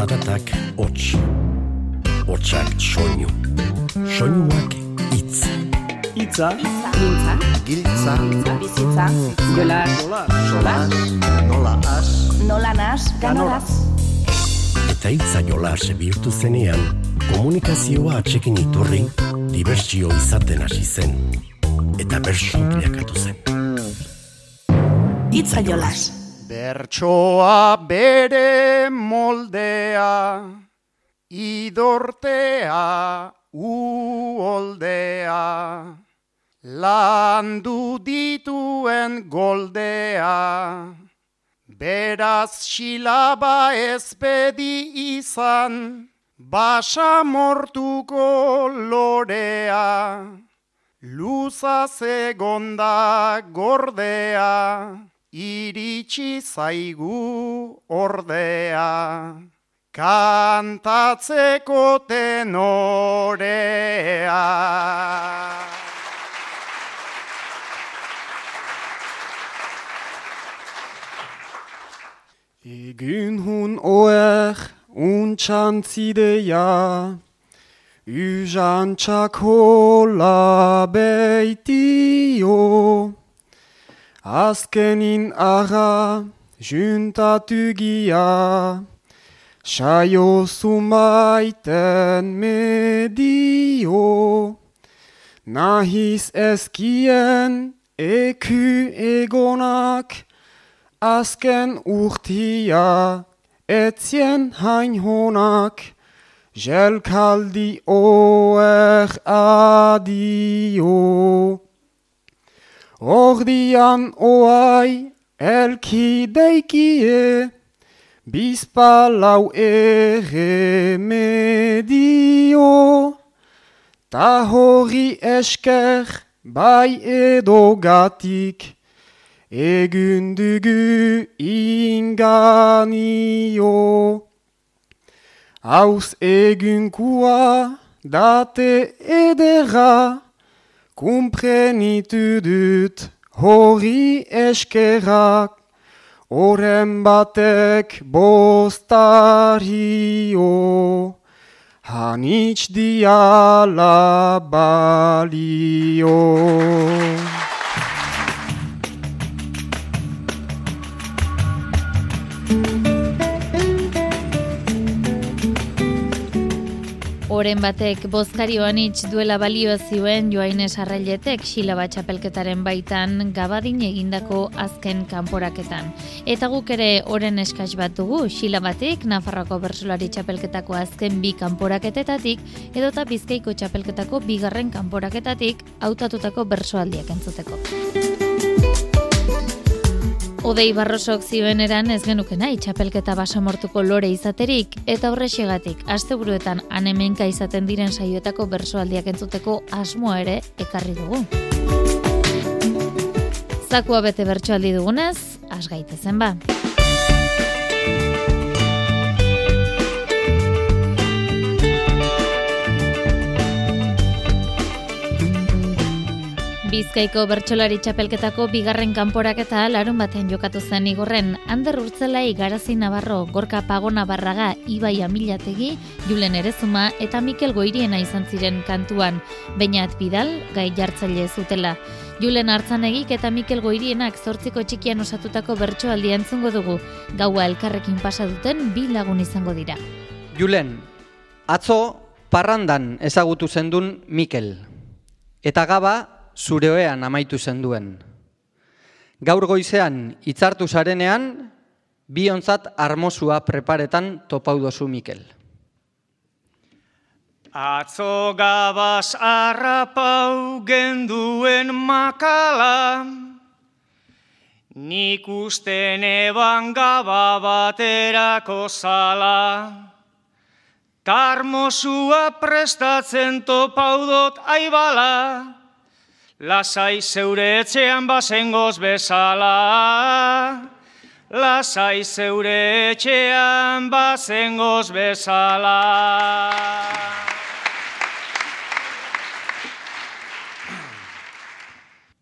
zaratak hots. Hotsak soinu. Soinuak hitz. Itza, Gintza, Giltza, bizitza, jolas, jolas, nola as, nola nas, ganoraz. Eta hitza jolas bihurtu zenean, komunikazioa atxekin iturri, dibertsio izaten hasi zen. Eta bersu bilakatu zen. Itza jolas. Bertsoa bere moldea, idortea uoldea, landu dituen goldea, beraz silaba ezpedi izan, basa mortuko lorea, luza zegonda gordea, iritsi zaigu ordea, kantatzeko tenorea. Egun hun oer untxantzidea, Ujan txakola beitio, Azkenin ara juntatu gia, Saio zumaiten medio, Nahiz ezkien eku egonak, Azken urtia etzien hain honak, Jelkaldi oer adio. Ordian oai elki deikie, Bizpalau ere medio. Ta hori esker bai edo gatik, Egun dugu inganio. Hauz egunkua date edera, Kumprenitu dut hori eskerak, Oren batek bostario, Hanitz diala balio. Oren batek bozkarioan itx duela balio zioen Joaines Arrailetek silaba txapelketaren baitan gabadin egindako azken kanporaketan. Eta guk ere oren eskaz bat dugu, silabatik Nafarroako bersolari txapelketako azken bi kanporaketetatik edota bizkaiko txapelketako bigarren kanporaketatik hautatutako bersoaldiak entzuteko. Odei barrosok zioen eran ez genuke nahi txapelketa basamortuko lore izaterik eta horrexegatik asteburuetan anemenka izaten diren saioetako bersoaldiak entzuteko asmoa ere ekarri dugu. Zakua bete bertsoaldi dugunez, has gaitezen ba. Bizkaiko bertsolari txapelketako bigarren kanporaketa larun baten jokatu zen igorren, Ander Urtzelai Garazi Navarro, Gorka Pago Navarraga, Ibai Amilategi, Julen Erezuma eta Mikel Goiriena izan ziren kantuan, Beñat Bidal, gai jartzaile zutela. Julen Artzanegik eta Mikel Goirienak zortziko txikian osatutako bertsoaldia entzungo dugu, gaua elkarrekin pasa duten bi lagun izango dira. Julen, atzo parrandan ezagutu zendun Mikel. Eta gaba zureoean amaitu zenduen. Gaur goizean hitzartu zarenean, biontzat armosua preparetan topau dozu Mikel. Atzo gabaz arrapau genduen makala, nik usten eban gaba baterako zala. Tarmosua prestatzen topaudot aibala, lasai zeure etxean bazengoz bezala. Lasai zeure etxean bazengoz bezala.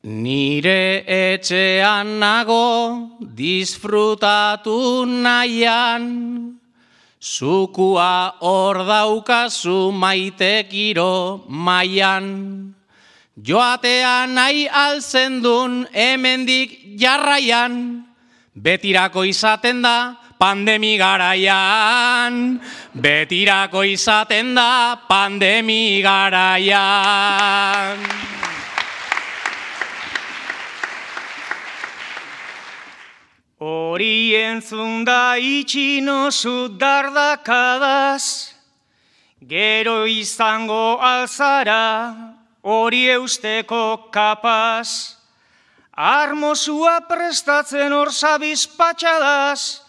Nire etxean nago disfrutatu nahian, Zukua hor daukazu maitekiro maian. Joatean nahi altzen dun hemendik jarraian. Betirako izaten da pandemi garaian. Betirako izaten da pandemi garaian. Hori entzun da itxino dardakadaz, gero izango alzara, hori eusteko kapaz. Armosua prestatzen hor zabiz patxadaz,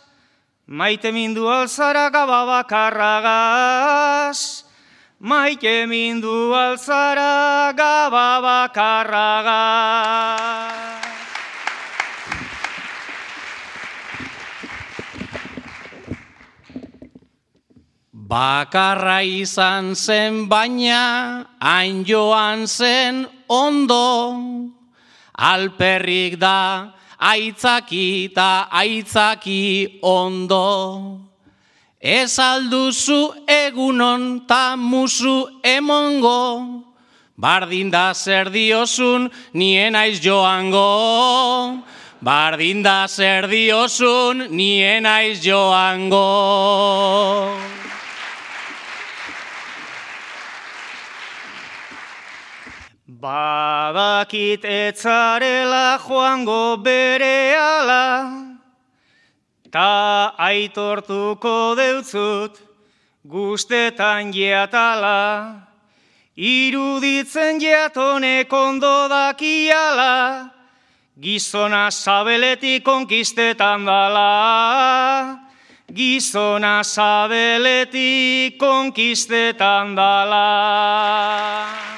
maite mindu alzara gaba bakarragaz. Maite mindu alzara gaba bakarragaz. Bakarra izan zen baina, hain joan zen ondo, alperrik da, aitzaki eta aitzaki ondo. Ez alduzu egunon ta musu emongo, bardin da zer diozun nien aiz joango. Bardin da zer diozun nien aiz joango. Badakit etzarela joango bere ala, ta aitortuko deutzut guztetan jeatala, iruditzen jeatonek ondo dakiala, gizona zabeletik konkistetan dala, gizona zabeletik konkistetan dala.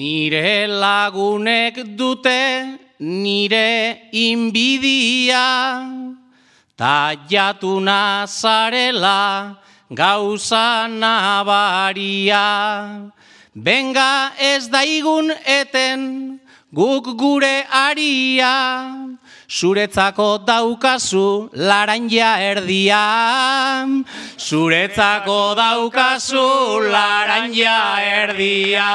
Nire lagunek dute nire inbidia, ta jatuna zarela gauza nabaria. Benga ez daigun eten guk gure aria, Zuretzako daukazu laranja erdia, zuretzako daukazu laranja erdia.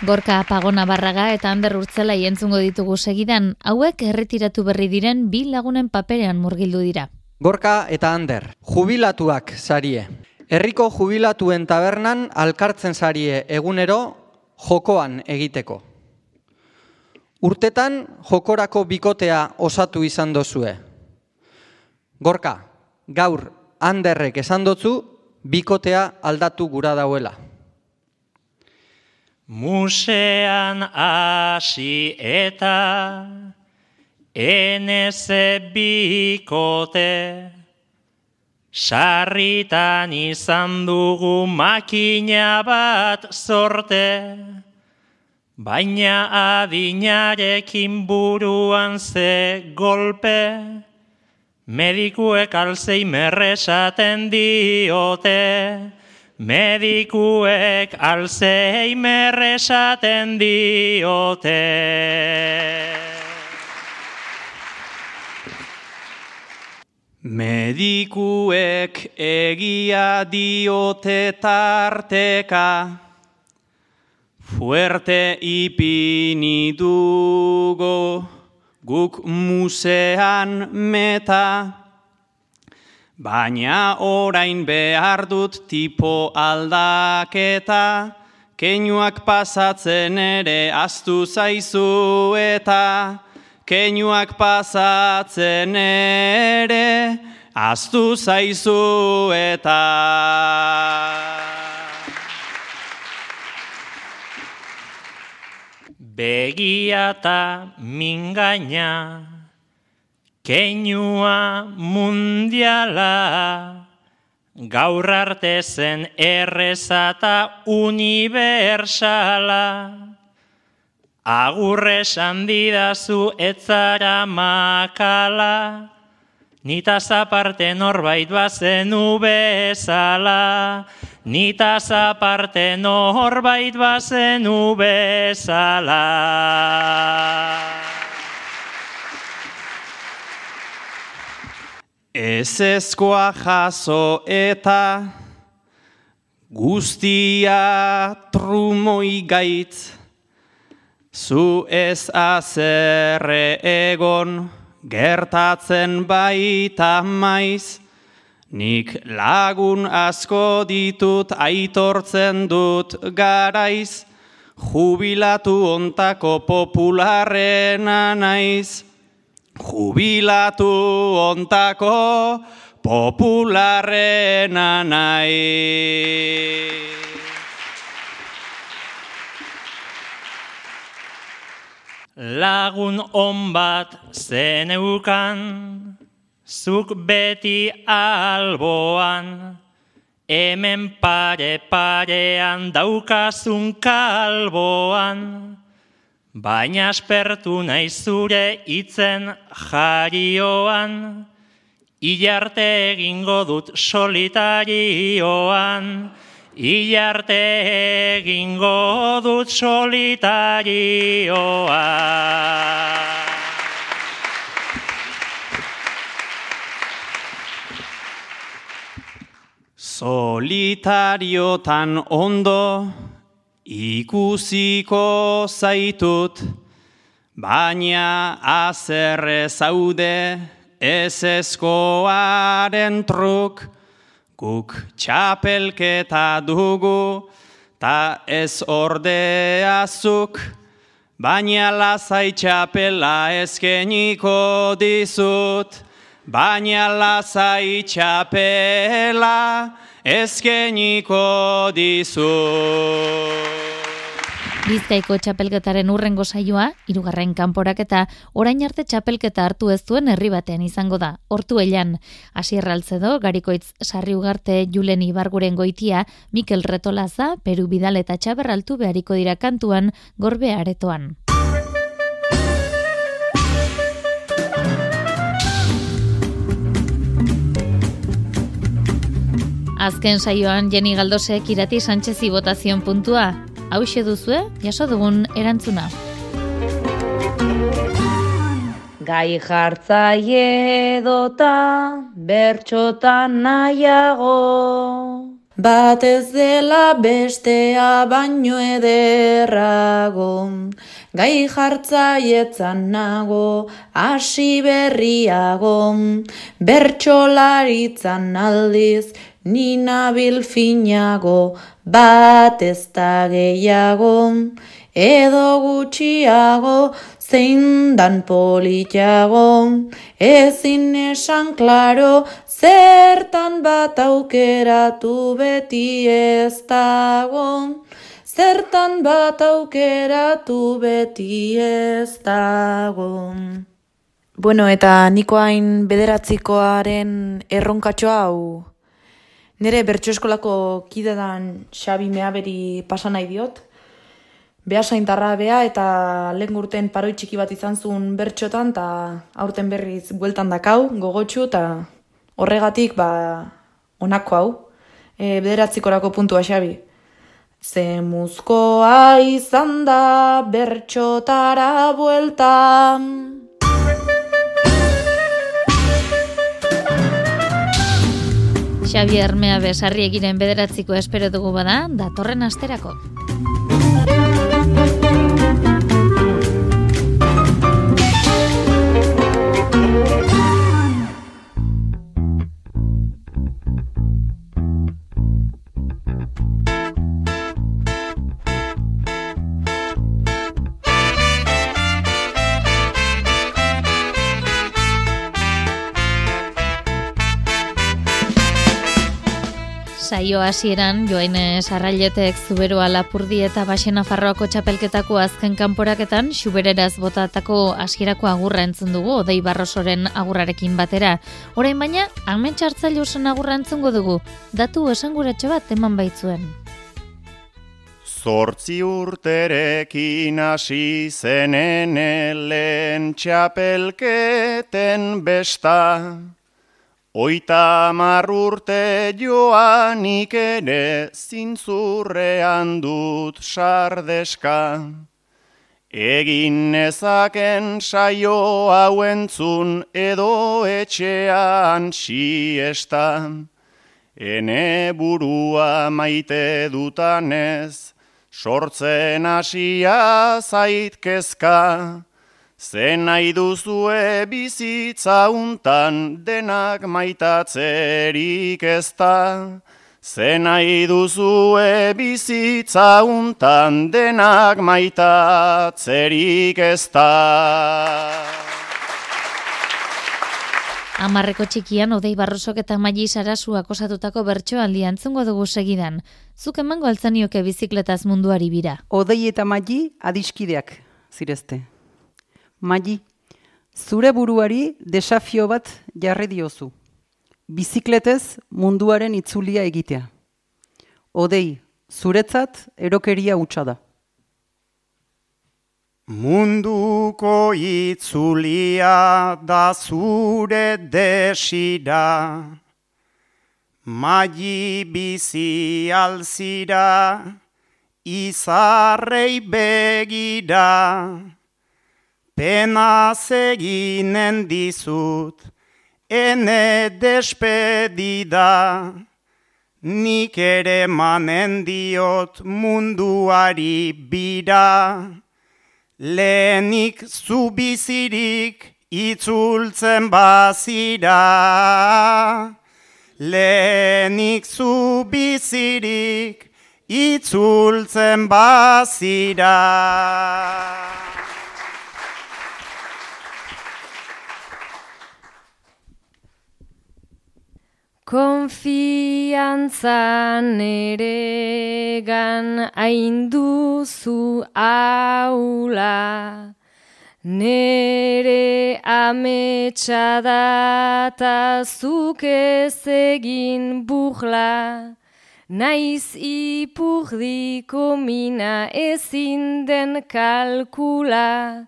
Gorka Pagona Barraga eta Ander Urtzela entzungo ditugu segidan, hauek erretiratu berri diren bi lagunen paperean murgildu dira. Gorka eta Ander, jubilatuak sarie. Herriko jubilatuen tabernan alkartzen sarie egunero jokoan egiteko. Urtetan jokorako bikotea osatu izan dozue. Gorka, gaur handerrek esan dotzu, bikotea aldatu gura dauela. Musean hasi eta eneze bikote sarritan izan dugu makina bat sorte. Baina adinarekin buruan ze golpe, medikuek alzei merresaten diote, medikuek alzei merresaten diote. Medikuek egia diote tarteka, Fuerte ipini dugo guk musean meta, baina orain behar dut tipo aldaketa, keinuak pasatzen ere astu zaizu eta, keinuak pasatzen ere astu zaizu eta. Begiata mingaina, keinua mundiala, gaur arte zen errezata universala. Agurre sandidazu etzara makala, Nitaz aparte norbait bazenu bezala, nitaz aparte norbait bazenu bezala. Ez ezkoa jaso eta guztia trumoi gaitz, zu ez azerre egon, gertatzen baita maiz, nik lagun asko ditut aitortzen dut garaiz, jubilatu ontako popularrena naiz, jubilatu ontako popularrena naiz. Lagun on bat zeneukan, zuk beti alboan, hemen pare parean daukazun kalboan, baina aspertu nahi zure itzen jarioan, ilarte egingo dut solitarioan, Ilarte egingo dut solitarioa. Solitariotan ondo ikusiko zaitut, baina azerre zaude ez eskoaren truk, Guk txapelketa dugu, ta ez ordeazuk, baina lazai txapela ezkeniko dizut, baina lazai txapela ezkeniko dizut. Bizkaiko txapelketaren urrengo saioa, irugarren kanporaketa, orain arte txapelketa hartu ez duen herri batean izango da. Hortu elan, asierraltzedo, garikoitz sarri ugarte julen ibarguren goitia, Mikel Retolaza, Peru Bidal eta Txaberraltu behariko dira kantuan, gorbe aretoan. Azken saioan Jenny Galdosek irati Sánchezi botazion puntua, hau duzue, jaso dugun erantzuna. Gai jartzaie dota bertxotan nahiago. Bat ez dela bestea baino ederrago. Gai jartzaietzan nago, hasi berriago. Bertxolaritzan aldiz, nina bilfinago, bat ez da gehiago, edo gutxiago, zein dan politiago, ezin esan klaro, zertan bat aukeratu beti ez dago, zertan bat aukeratu beti ez dago. Bueno, eta niko hain bederatzikoaren erronkatxo hau Nire bertso eskolako kidedan Xabi Meaberi pasa nahi diot. Bea saintarra bea eta lehen gurten paroi txiki bat izan zuen bertxotan eta aurten berriz bueltan dakau, gogotxu eta horregatik ba onako hau. E, bederatzikorako puntua Xabi. Ze muzkoa izan da bertxotara bueltan. Xavier Mea besarri egiren bederatziko espero dugu bada, datorren asterako. Saio hasieran joaine sarrailetek zuberoa lapurdi eta basena farroako txapelketako azken kanporaketan xubereraz botatako hasierako agurra entzun dugu odei barrosoren agurrarekin batera. Orain baina, amen txartzaile agurra entzungo dugu, datu esanguratxo bat eman baitzuen. Zortzi urterekin hasi zenen elen txapelketen besta, Oita marrurte joanik ere zintzurrean dut sardeska. Egin nezaken saio hauentzun edo etxean siesta. Ene burua maite dutanez, sortzen hasia zaitkezka. Zen nahi duzue bizitza untan denak maitatzerik ez da. Zen nahi duzue bizitza untan denak maitatzerik ez da. Amarreko txikian Odei Barrosok eta Maili Sarasuak osatutako bertsoaldi antzungo dugu segidan. Zuk emango altzanioke bizikletaz munduari bira. Odei eta Maili adiskideak zirezte. Maili, zure buruari desafio bat jarri diozu. Bizikletez munduaren itzulia egitea. Odei, zuretzat erokeria hutsa da. Munduko itzulia da zure desira, Magi bizi alzira, izarrei begira, Pena zeginen dizut, ene despedida, nik ere manen diot munduari bira. Lehenik zubizirik itzultzen bazira. Lehenik zubizirik itzultzen bazira. Konfiantzan ere gan ainduzu aula, nere ametsa data zuk ez egin buhla, naiz ipurdiko mina ezin den kalkula,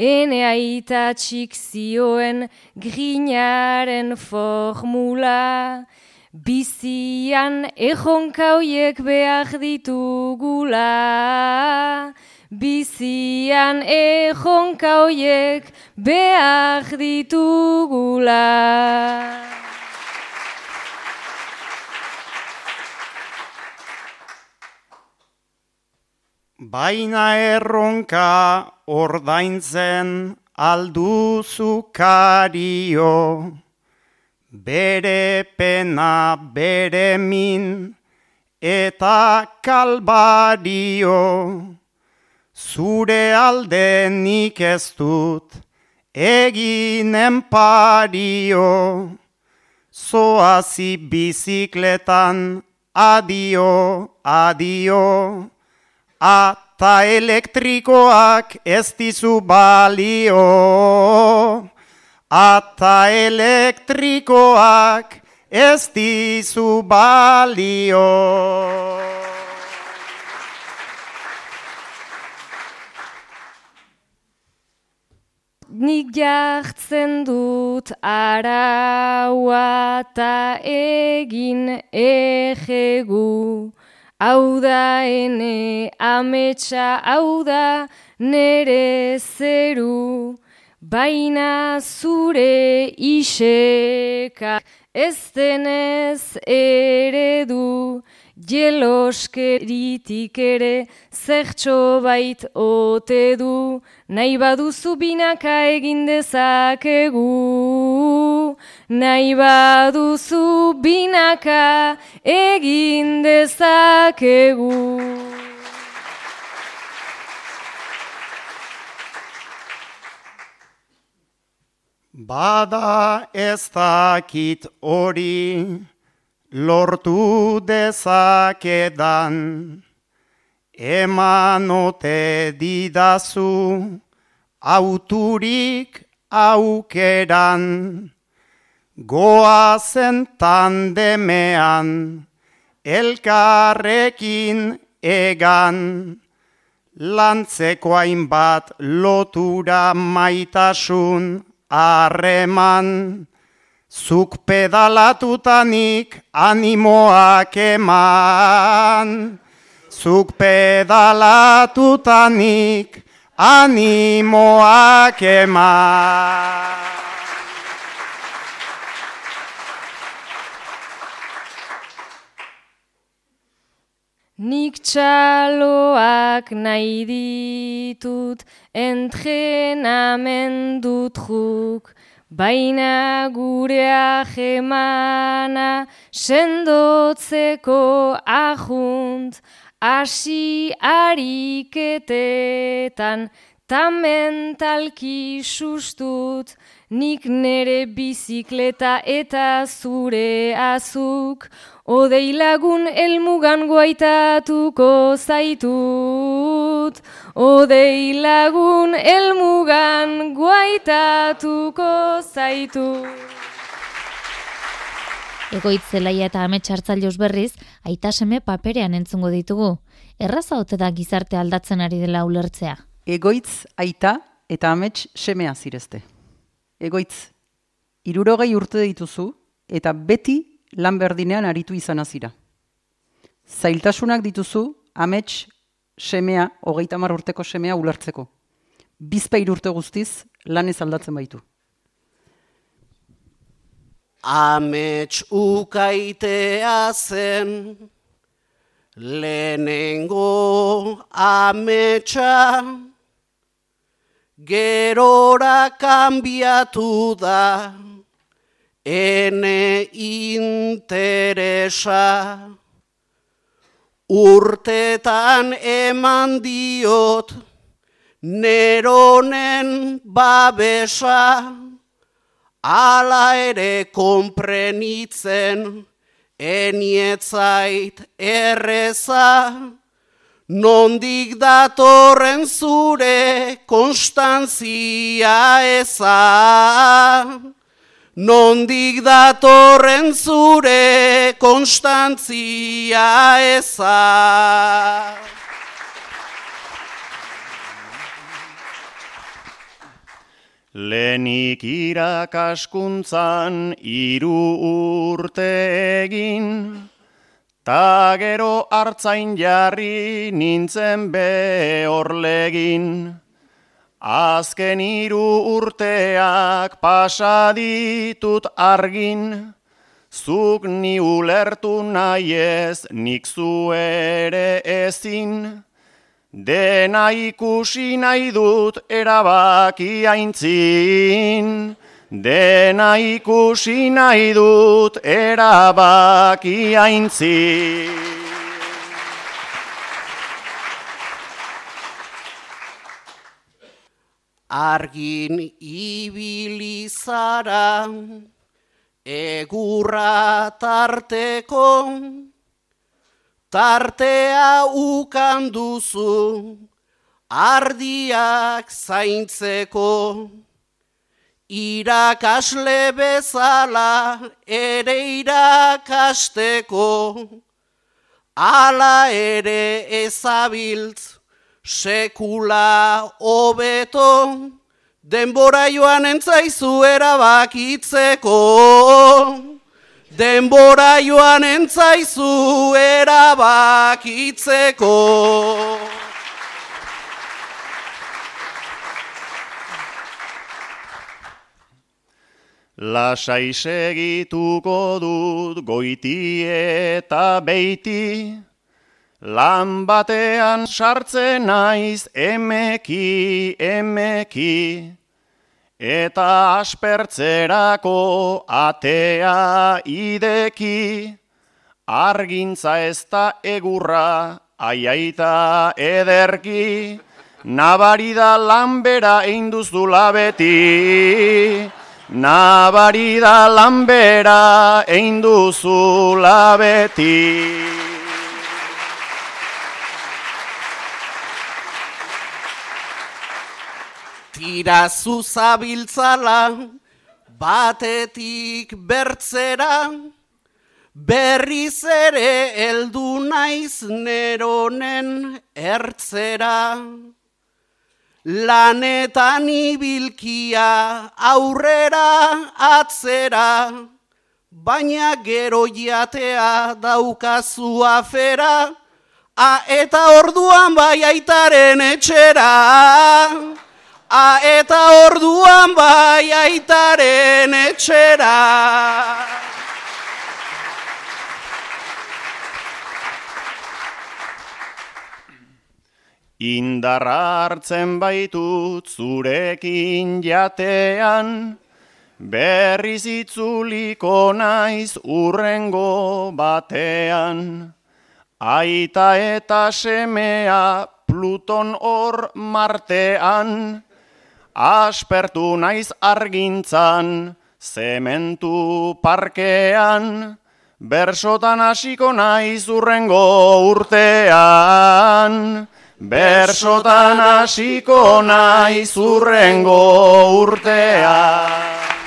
Ene aita txik zioen grinaren formula, bizian ejonkauiek behar ditugula. Bizian ejonkauiek behar ditugula. Baina erronka ordaintzen alduzu kario, bere pena bere min eta kalbario, zure alde nik ez dut eginen pario, zoazi bizikletan adio, adio, Ata elektrikoak ez dizu balio. Ata elektrikoak ez dizu balio. Nik jartzen dut araua eta egin egegu. Hau da ene ametsa, hau da nere zeru, baina zure iseka ez denez eredu, jeloskeritik ere zertxo bait ote du, nahi baduzu binaka egin dezakegu. Nahi baduzu binaka egin dezakegu. Bada ez dakit hori, lortu dezakedan, emanote didazu, auturik aukeran, goazen tandemean, elkarrekin egan, lantzeko hainbat lotura maitasun harreman, Zuk pedalatutanik animoak eman. Zuk pedalatutanik animoak eman. Nik txaloak nahi ditut entrenamendu truk, baina gure ahemana sendotzeko ahunt, hasi ariketetan ta mentalki sustut, nik nere bizikleta eta zure azuk, Odei lagun elmugan guaitatuko zaitut, Odei lagun elmugan guaitatuko zaitut. Egoitzelaia eta ametsartzaileus berriz, aita seme paperean entzungo ditugu. Erraza ote da gizarte aldatzen ari dela ulertzea. Egoitz aita eta amets semea zirezte. Egoitz, irurogei urte dituzu eta beti lan berdinean aritu izan azira. Zailtasunak dituzu, amets semea, hogeita mar urteko semea ulertzeko. Bizpeir urte guztiz, lan ez aldatzen baitu. Amets ukaitea zen, lehenengo ametsa, gerora kanbiatu da, ene interesa. Urtetan eman diot, neronen babesa, ala ere konprenitzen, enietzait erreza, nondik datorren zure konstantzia eza. Nondik datorren zure konstantzia eza. Lenik irakaskuntzan iru urte egin, ta gero hartzain jarri nintzen behorlegin. Azken iru urteak pasaditut argin, zuk ni ulertu nahi ez, nik zu ere ezin. Dena ikusi nahi dut erabaki aintzin. Dena ikusi nahi dut erabaki aintzin. Argin ibilizara, egurra tarteko, tartea ukan duzu, ardiak zaintzeko. Irakasle bezala ere irakasteko, ala ere ezabiltz sekula hobeto, denbora joan entzaizu erabakitzeko. Denbora joan entzaizu erabakitzeko. Lasai segituko dut goiti eta beiti, lan batean sartzen naiz emeki, emeki, eta aspertzerako atea ideki, argintza ez da egurra, aiaita ederki, nabarida lanbera einduzula beti, nabarida lanbera einduzula beti. Tira zuzabiltzala, batetik bertzera, berriz ere heldu naiz neronen ertzera. lanetan ibilkia aurrera atzera, baina gero jatea daukazu afera, a eta orduan bai aitaren etxera, a eta orduan bai aitaren etxera. Indarra hartzen baitut zurekin jatean, berriz itzuliko naiz urrengo batean. Aita eta semea Pluton hor martean, aspertu naiz argintzan, zementu parkean, bersotan hasiko naiz urrengo urtean. Bersotan hasiko naiz urrengo urtean.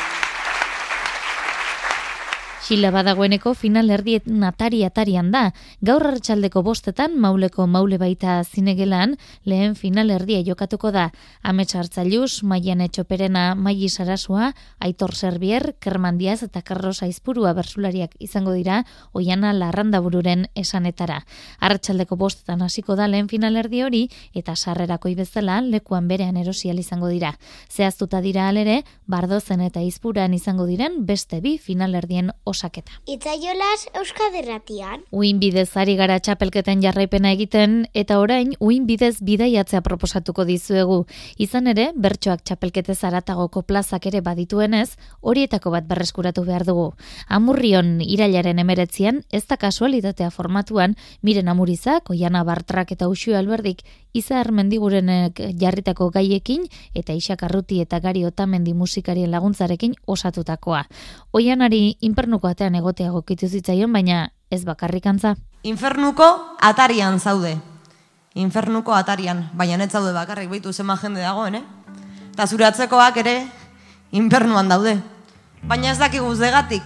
Xila badagoeneko final erdiet natari atarian da. Gaur hartxaldeko bostetan mauleko maule baita zinegelan lehen final erdia jokatuko da. Amets hartzailuz, maian etxoperena, maili sarasua, aitor serbier, kermandiaz eta karros aizpurua bersulariak izango dira oiana larranda bururen esanetara. Hartxaldeko bostetan hasiko da lehen final erdi hori eta sarrerako bezala lekuan berean erosial izango dira. Zehaztuta dira alere, bardozen eta izpuran izango diren beste bi final erdien osaketa. Itzaiolas Euskaderratian. Uin bidez ari gara txapelketen jarraipena egiten eta orain uin bidez bidaiatzea proposatuko dizuegu. Izan ere, bertsoak txapelkete zaratagoko plazak ere badituenez, horietako bat berreskuratu behar dugu. Amurrion irailaren emeretzian, ez da kasualitatea formatuan, miren amurizak, oiana bartrak eta usio alberdik, izar mendigurenek jarritako gaiekin eta isak arruti eta gari otamendi musikarien laguntzarekin osatutakoa. Oianari inpernuko atean egotea gokitu zitzaion, baina ez bakarrikantza. Infernuko atarian zaude. Infernuko atarian, baina ez zaude bakarrik baitu zema jende dagoen, eh? Eta zure atzekoak ere infernuan daude. Baina ez dakigu zegatik.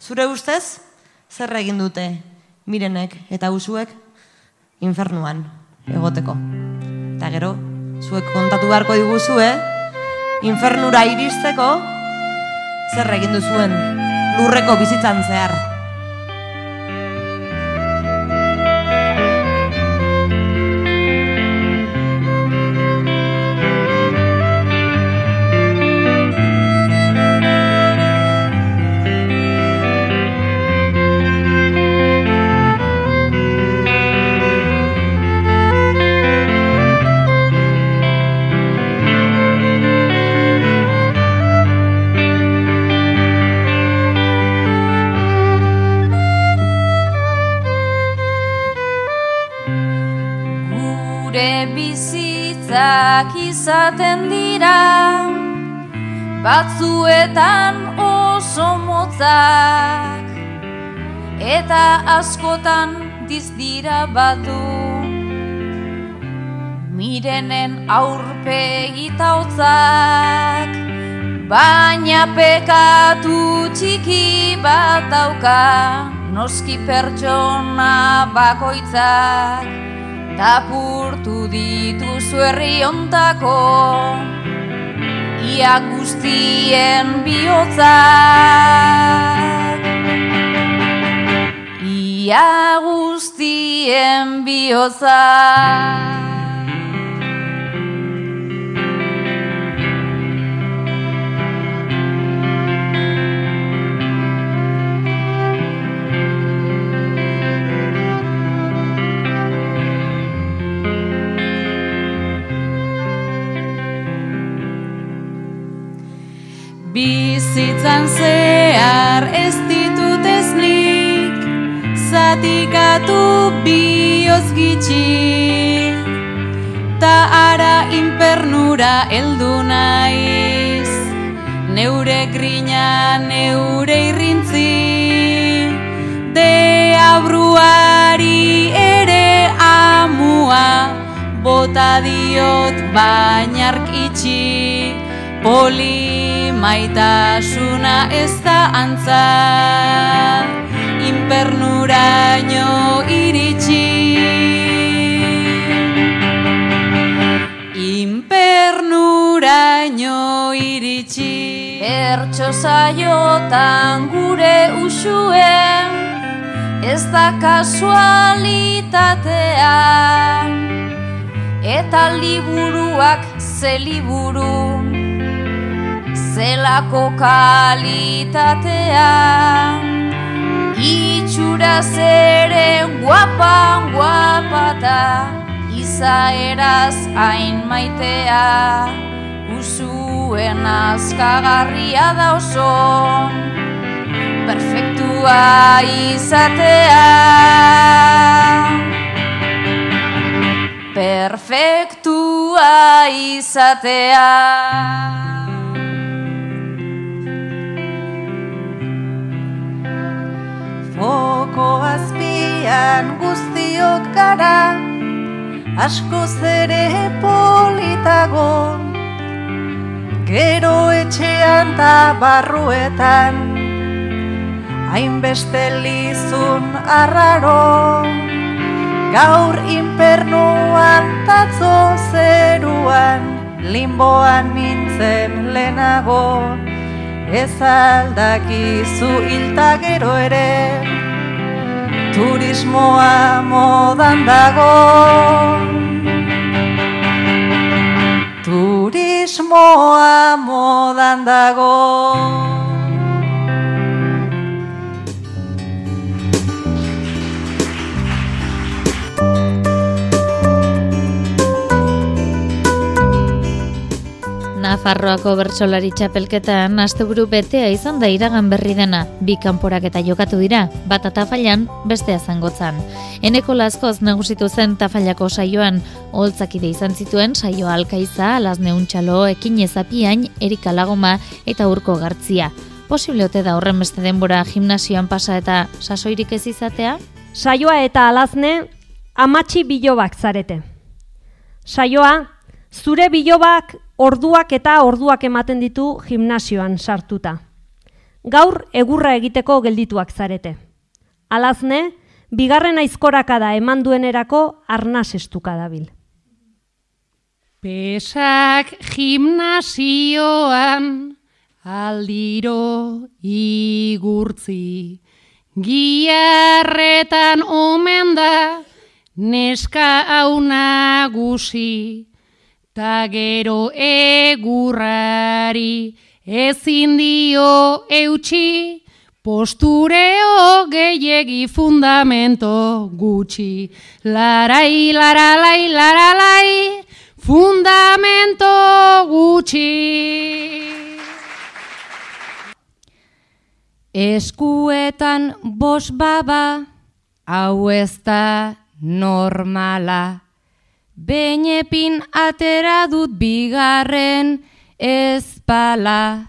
Zure ustez, zer egin dute mirenek eta usuek infernuan egoteko. Eta gero, zuek kontatu beharko diguzue, infernura iristeko, zer egin duzuen lurreko bizitzan zehar. Bizitzak izaten dira Batzuetan oso motzak Eta askotan dizdira batu. Mirenen aurpegita hotzak Baina pekatu txiki bat dauka Noski pertsona bakoitzak Tapurtu dituzu herri ontako. Ia guztien bihotzak. Ia guztien bihotzak ez ditut ez nik Zatikatu bioz gitxi. Ta ara inpernura heldu naiz Neure grina, neure irrintzi. Deabruari ere amua Bota diot bainark itxi Poli maitasuna ez da antza. Impernuraino iritsi. Impernuraino iritsi. Bertso saiotan gure usuen ez da kasualitatea eta liburuak ze liburu zelako kalitatean. Itxura zere guapan guapata izaeraz hain maitea. Usuen azkagarria da oso perfektua izatea. Perfektua izatea Foko azpian guztiok gara asko zere politago. Gero etxean ta barruetan Hainbeste lizun arraro. Gaur inpernuan tatzo zeruan Limboan nintzen lehenago. Ez aldakizu hilta gero ere Turismoa modan dago. Turismoa modan dago Nafarroako bertsolari txapelketan asteburu betea izan da iragan berri dena. Bi kanporak eta jokatu dira, bat atafailan, bestea zangotzan. Eneko laskoz nagusitu zen tafallako saioan, holtzakide izan zituen saio alkaiza, alazne untxalo, ekin ezapiain, erika lagoma eta urko gartzia. Posible ote da horren beste denbora gimnasioan pasa eta sasoirik ez izatea? Saioa eta alazne amatxi bilobak zarete. Saioa, zure bilobak orduak eta orduak ematen ditu gimnasioan sartuta. Gaur egurra egiteko geldituak zarete. Alazne, bigarren aizkorakada eman duenerako arnaz estuka dabil. Pesak gimnasioan aldiro igurtzi, giarretan omen da neska hau nagusi, ta gero egurrari ezin dio eutxi, postureo gehiegi fundamento gutxi. Larai, laralai, laralai, fundamento gutxi. Eskuetan bos baba, hau ez da normala. Beinepin atera dut bigarren ezpala.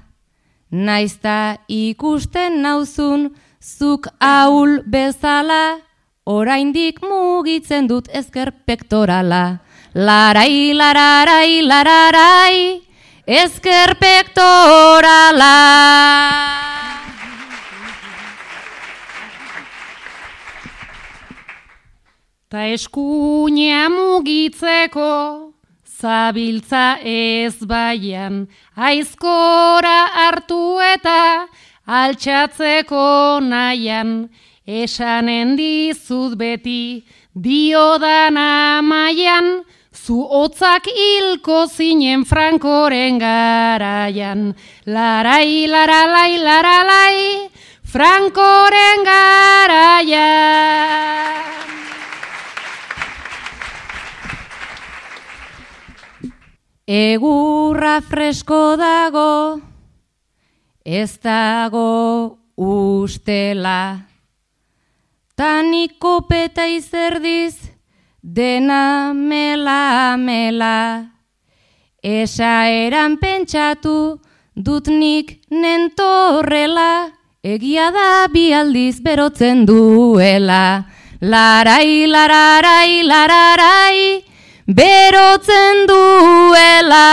Naizta ikusten nauzun zuk aul bezala, oraindik mugitzen dut ezker pektorala. Larai, lararai, lararai, ezker pektorala. Ta eskuina mugitzeko, zabiltza ez baian, aizkora hartu eta altxatzeko nahian, esanen dizut beti, diodan amaian, zu hotzak hilko zinen frankoren garaian. Larai, laralai, laralai, frankoren garaian. Egurra fresko dago, ez dago ustela. Taniko peta izerdiz, dena mela mela. Esa eran pentsatu, dut nik nentorrela, egia da bi aldiz berotzen duela. Larai, lararai, lararai, berotzen duela.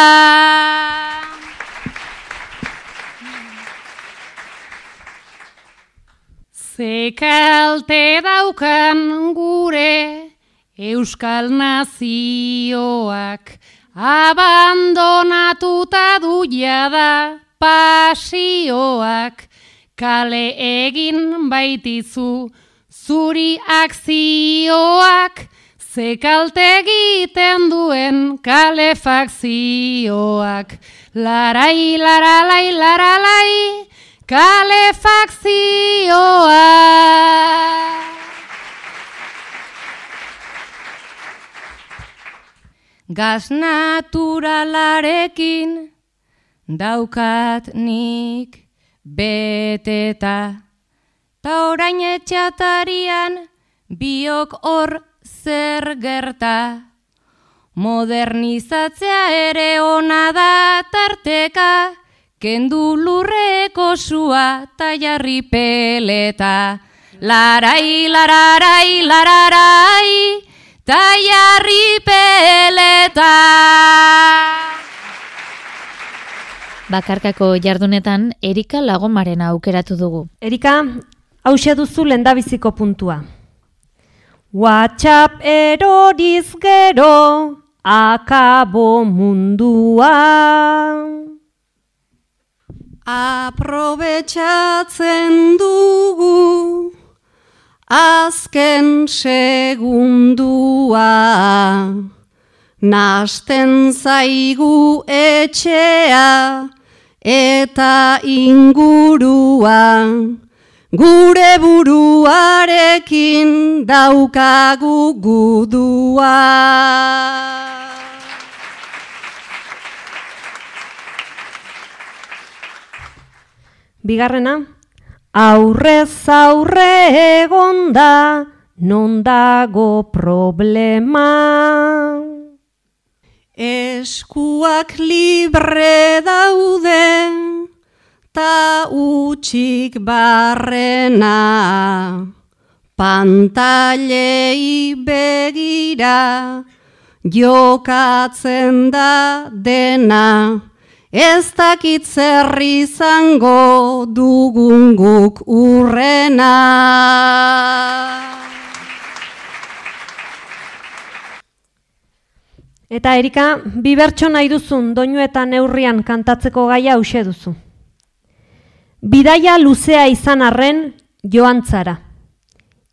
Zekalte daukan gure Euskal Nazioak abandonatuta du jada pasioak kale egin baitizu zuri akzioak zekalte egiten duen kalefakzioak larai laralai laralai kalefakzioak Gaz naturalarekin daukat nik beteta. Ta orain etxatarian biok hor zer gerta. Modernizatzea ere ona da tarteka, kendu lurreko sua ta jarri peleta. Larai, lararai, lararai, ta jarri peleta. Bakarkako jardunetan Erika Lagomaren aukeratu dugu. Erika, hause duzu lendabiziko puntua. WhatsApp eroriz gero, akabo mundua. Aprobetxatzen dugu azken segundua. Nasten zaigu etxea eta ingurua. Gure buruarekin daukagu gudua. Bigarrena, aurrez aurre egonda, non dago problema. Eskuak libre daude, ta utxik barrena. Pantailei begira, jokatzen da dena. Ez dakit zer izango dugun guk urrena. Eta Erika, bi bertso nahi duzun doinu eta neurrian kantatzeko gaia hause duzu. Bidaia luzea izan arren joan zara.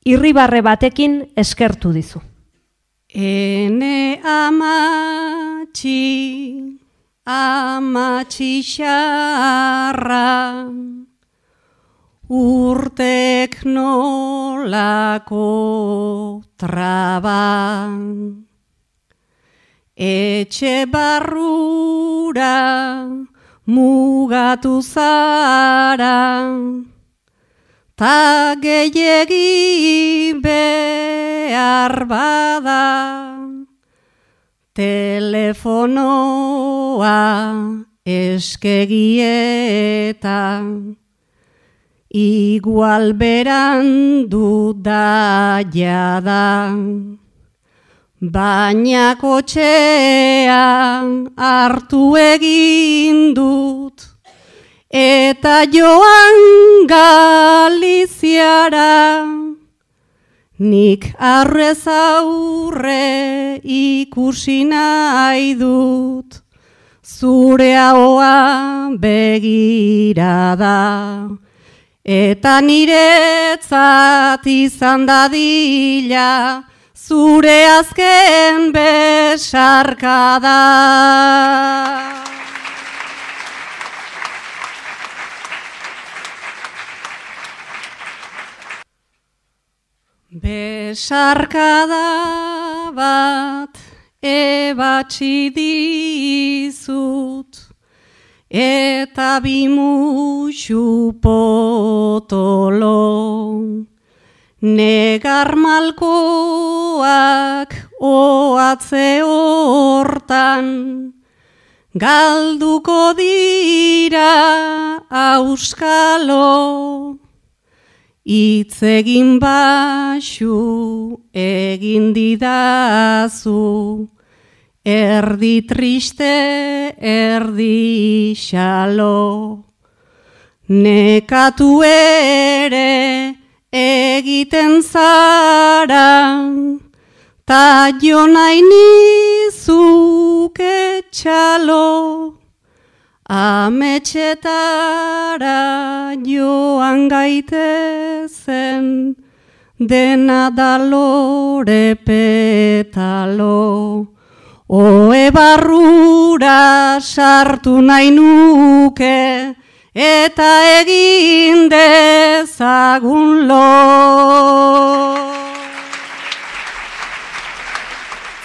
Irribarre batekin eskertu dizu. Ene amatxi, amatxi xarra, urtek nolako traban. Etxe barrura mugatu zara, ta gehiegi behar bada, telefonoa eskegieta, igual berandu da jada. Baina kotxean hartu egin dut, eta joan galiziara, nik arrez aurre ikusi nahi dut, zure haua begirada. Eta niretzat izan dadila, zure azken besarka da. Besarkada bat ebatzi dizut eta bimuxu potolo. Negar malkoak oatze hortan, galduko dira auskalo, itzegin basu egin didazu, erdi triste, erdi xalo. Nekatu ere, egiten zara, ta jo nahi nizuk etxalo, Ametxetara joan gaitezen, dena da lore petalo. Oe barrura sartu nahi nuke, eta egin dezagun lo.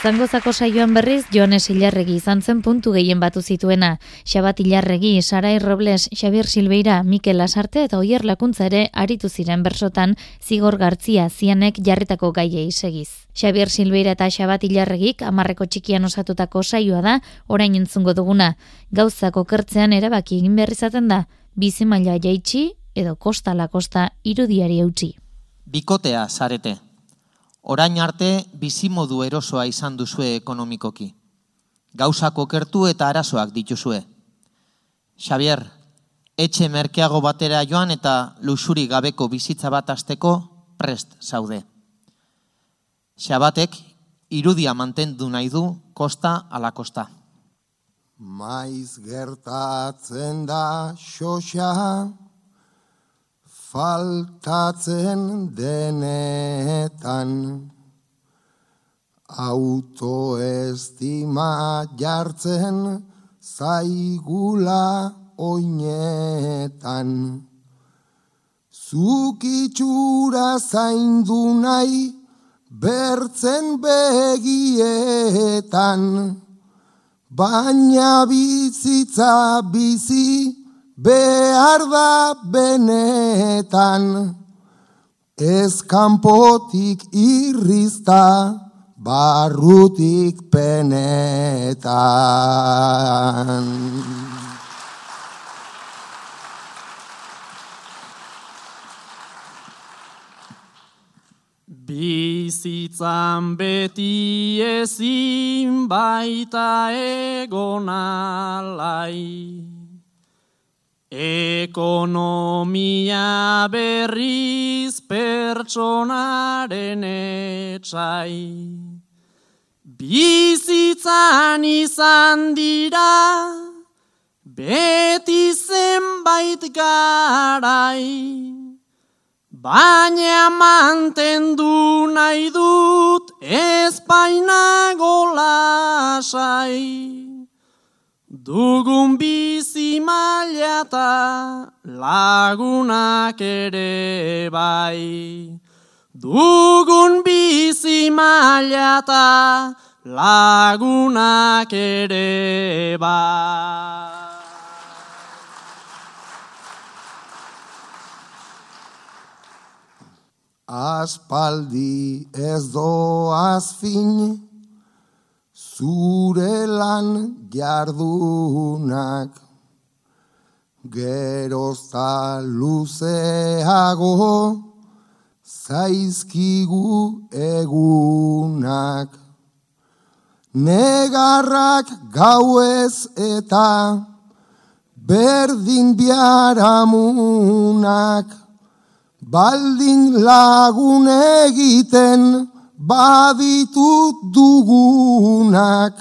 Zangozako saioan berriz, Joanes Ilarregi izan zen puntu gehien batu zituena. Xabat Ilarregi, Sarai Robles, Xabier Silbeira, Mikel Lasarte eta Oier Lakuntza ere aritu ziren bersotan zigor gartzia zianek jarritako gaiei segiz. Xabier Silbeira eta Xabat Ilarregik amarreko txikian osatutako saioa da, orain entzungo duguna. Gauzako kertzean erabaki egin behar da, bizi maila jaitsi edo kosta la kosta irudiari eutxi. Bikotea zarete. Orain arte bizimodu erosoa izan duzue ekonomikoki. Gauzako kertu eta arazoak dituzue. Xavier, etxe merkeago batera joan eta lusuri gabeko bizitza bat asteko prest zaude. Xabatek irudia mantendu nahi du kosta ala kosta. Maiz gertatzen da xoxa, faltatzen denetan. Autoestima jartzen zaigula oinetan. Zukitxura zaindu nahi bertzen begietan baina bizitza bizi behar da benetan, ez kanpotik irrizta, barrutik penetan. Bizitzan beti ezin baita egon alai. Ekonomia berriz pertsonaren etxai. Bizitzan izan dira, beti zenbait garai. Baina mantendu nahi dut ezpainago lasai. Dugun bizi mailata lagunak ere bai. Dugun bizi mailata lagunak ere bai. Aspaldi ez doaz fin, zure lan jardunak. Gerozta luzeago zaizkigu egunak. Negarrak gauez eta berdin biaramunak baldin lagun egiten baditut dugunak,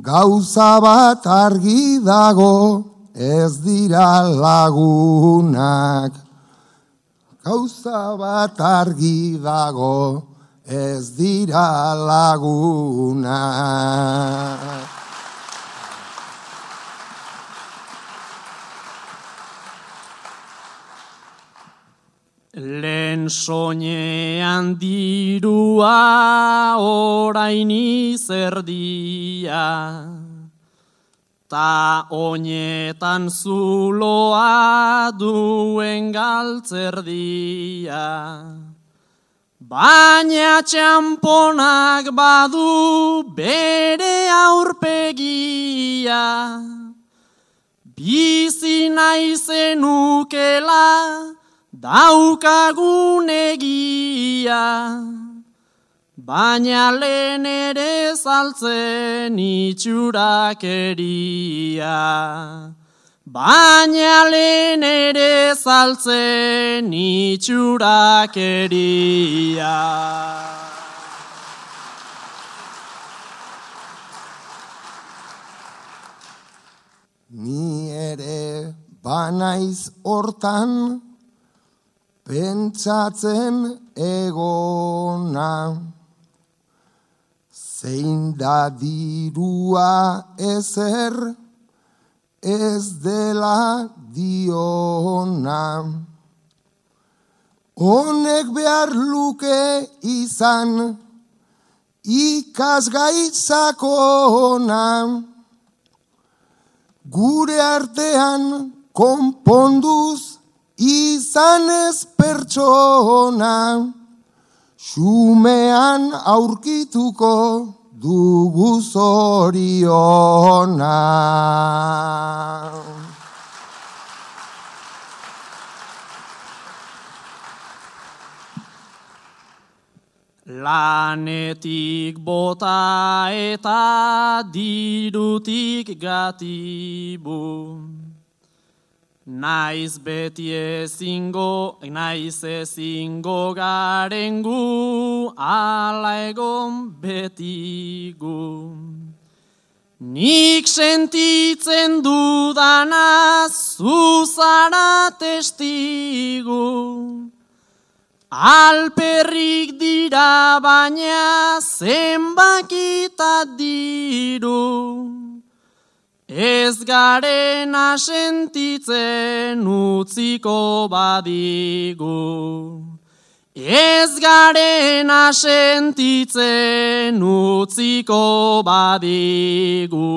gauza bat argi dago ez dira lagunak. Gauza bat argi dago ez dira lagunak. Lehen soñean dirua orain izerdia, ta oinetan zuloa duen galtzerdia. Baina txamponak badu bere aurpegia, bizi naizenukela, daukagun egia, baina lehen ere saltzen itxurakeria. Baina lehen ere saltzen itxurakeria. Ni banaiz hortan pentsatzen egona. Zein da dirua ezer ez dela diona. Honek behar luke izan ikasgaitzakona. Gure artean konponduz izan ez pertsona, xumean aurkituko dugu zoriona. Lanetik bota eta dirutik gatibu. Naiz beti ezingo, naiz ezingo garengu, ala egon betigu. Nik sentitzen dudana zuzara testigu. Alperrik dira baina zenbakita diru. Ez garen asentitzen utziko badigu. Ez garen asentitzen utziko badigu.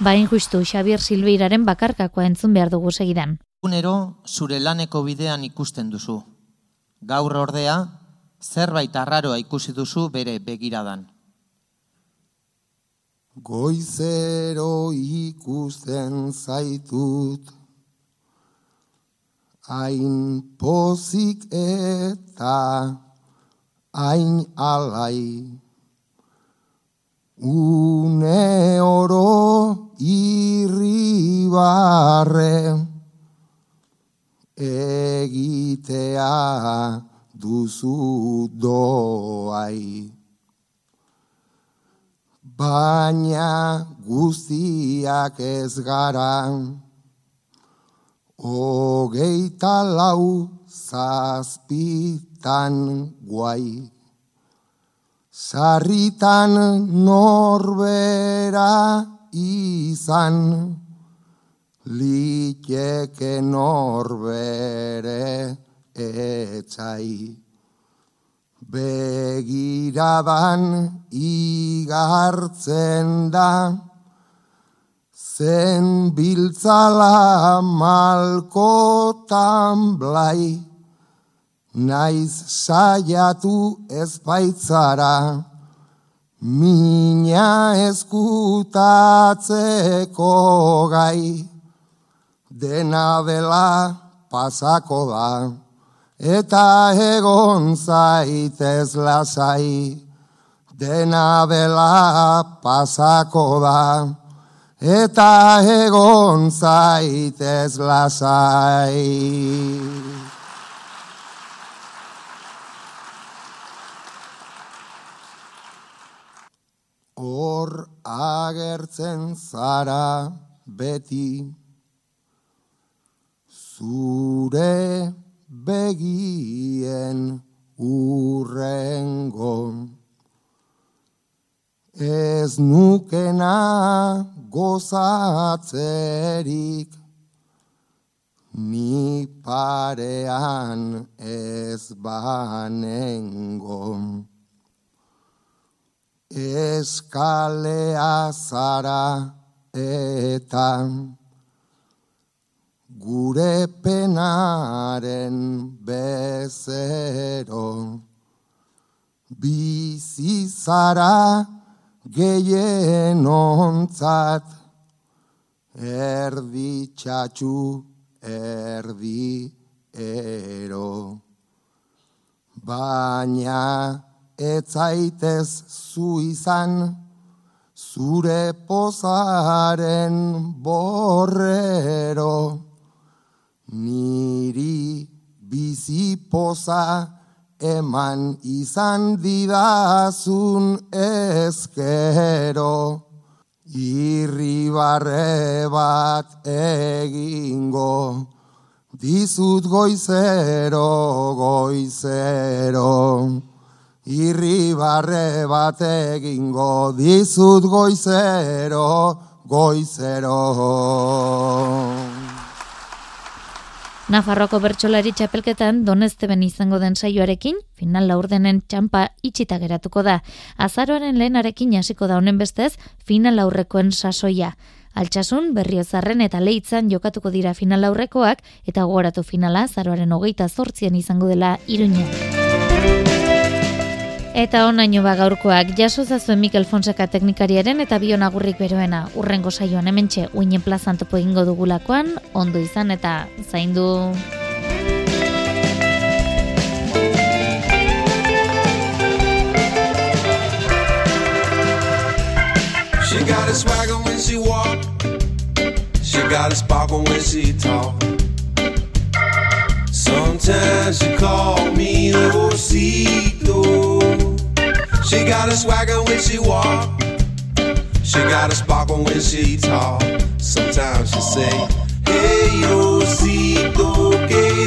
Bain justu Xabier Silveiraren bakarkakoa entzun behar dugu segidan. Egunero zure laneko bidean ikusten duzu. Gaur ordea, zerbait arraroa ikusi duzu bere begiradan. Goizero ikusten zaitut, hain pozik eta hain alai. Une oro irribarre egitea duzu doai. Baina guztiak ez gara, hogeita lau zazpitan guai. Sarritan norbera izan, liteke norbere etxai. Begiradan igartzen da, zen biltzala malkotan blai, naiz saiatu ez baitzara, mina eskutatzeko gai, dena dela pasako da, eta egon zaitez lasai, dena dela pasako da, eta egon zaitez lasai. Hor agertzen zara beti, zure begien urrengo. Ez nukena gozatzerik, ni parean ez banengo. Eskalea zara eta gure penaren bezero. Bizi zara gehien ontzat, erdi txatxu, erdi ero. Baina etzaitez zu izan, zure pozaren borrero. Niri bizi poza eman izan didazun ezkero. irribarre bat egingo, dizut goizero, goizero. Irribarre bat egingo, dizut goizero, goizero. Nafarroko bertsolari txapelketan donezteben izango den saioarekin, final laurdenen txampa itxita geratuko da. Azaroaren lehenarekin hasiko da honen bestez, final aurrekoen sasoia. Altsasun, berriozarren eta leitzan jokatuko dira final aurrekoak, eta gogoratu finala, azaroaren hogeita zortzien izango dela iruña. Eta onaino ba gaurkoak jaso zazuen Mikel Fonseca teknikariaren eta bion agurrik beroena. Urrengo saioan hementxe uinen plazan topo ingo dugulakoan, ondo izan eta zaindu. She got a swagger when she walk. She got a sparkle when she talk. Sometimes she call me Osito. Got a swagger when she walk. She got a sparkle when she talk. Sometimes she say, Hey Osito querido.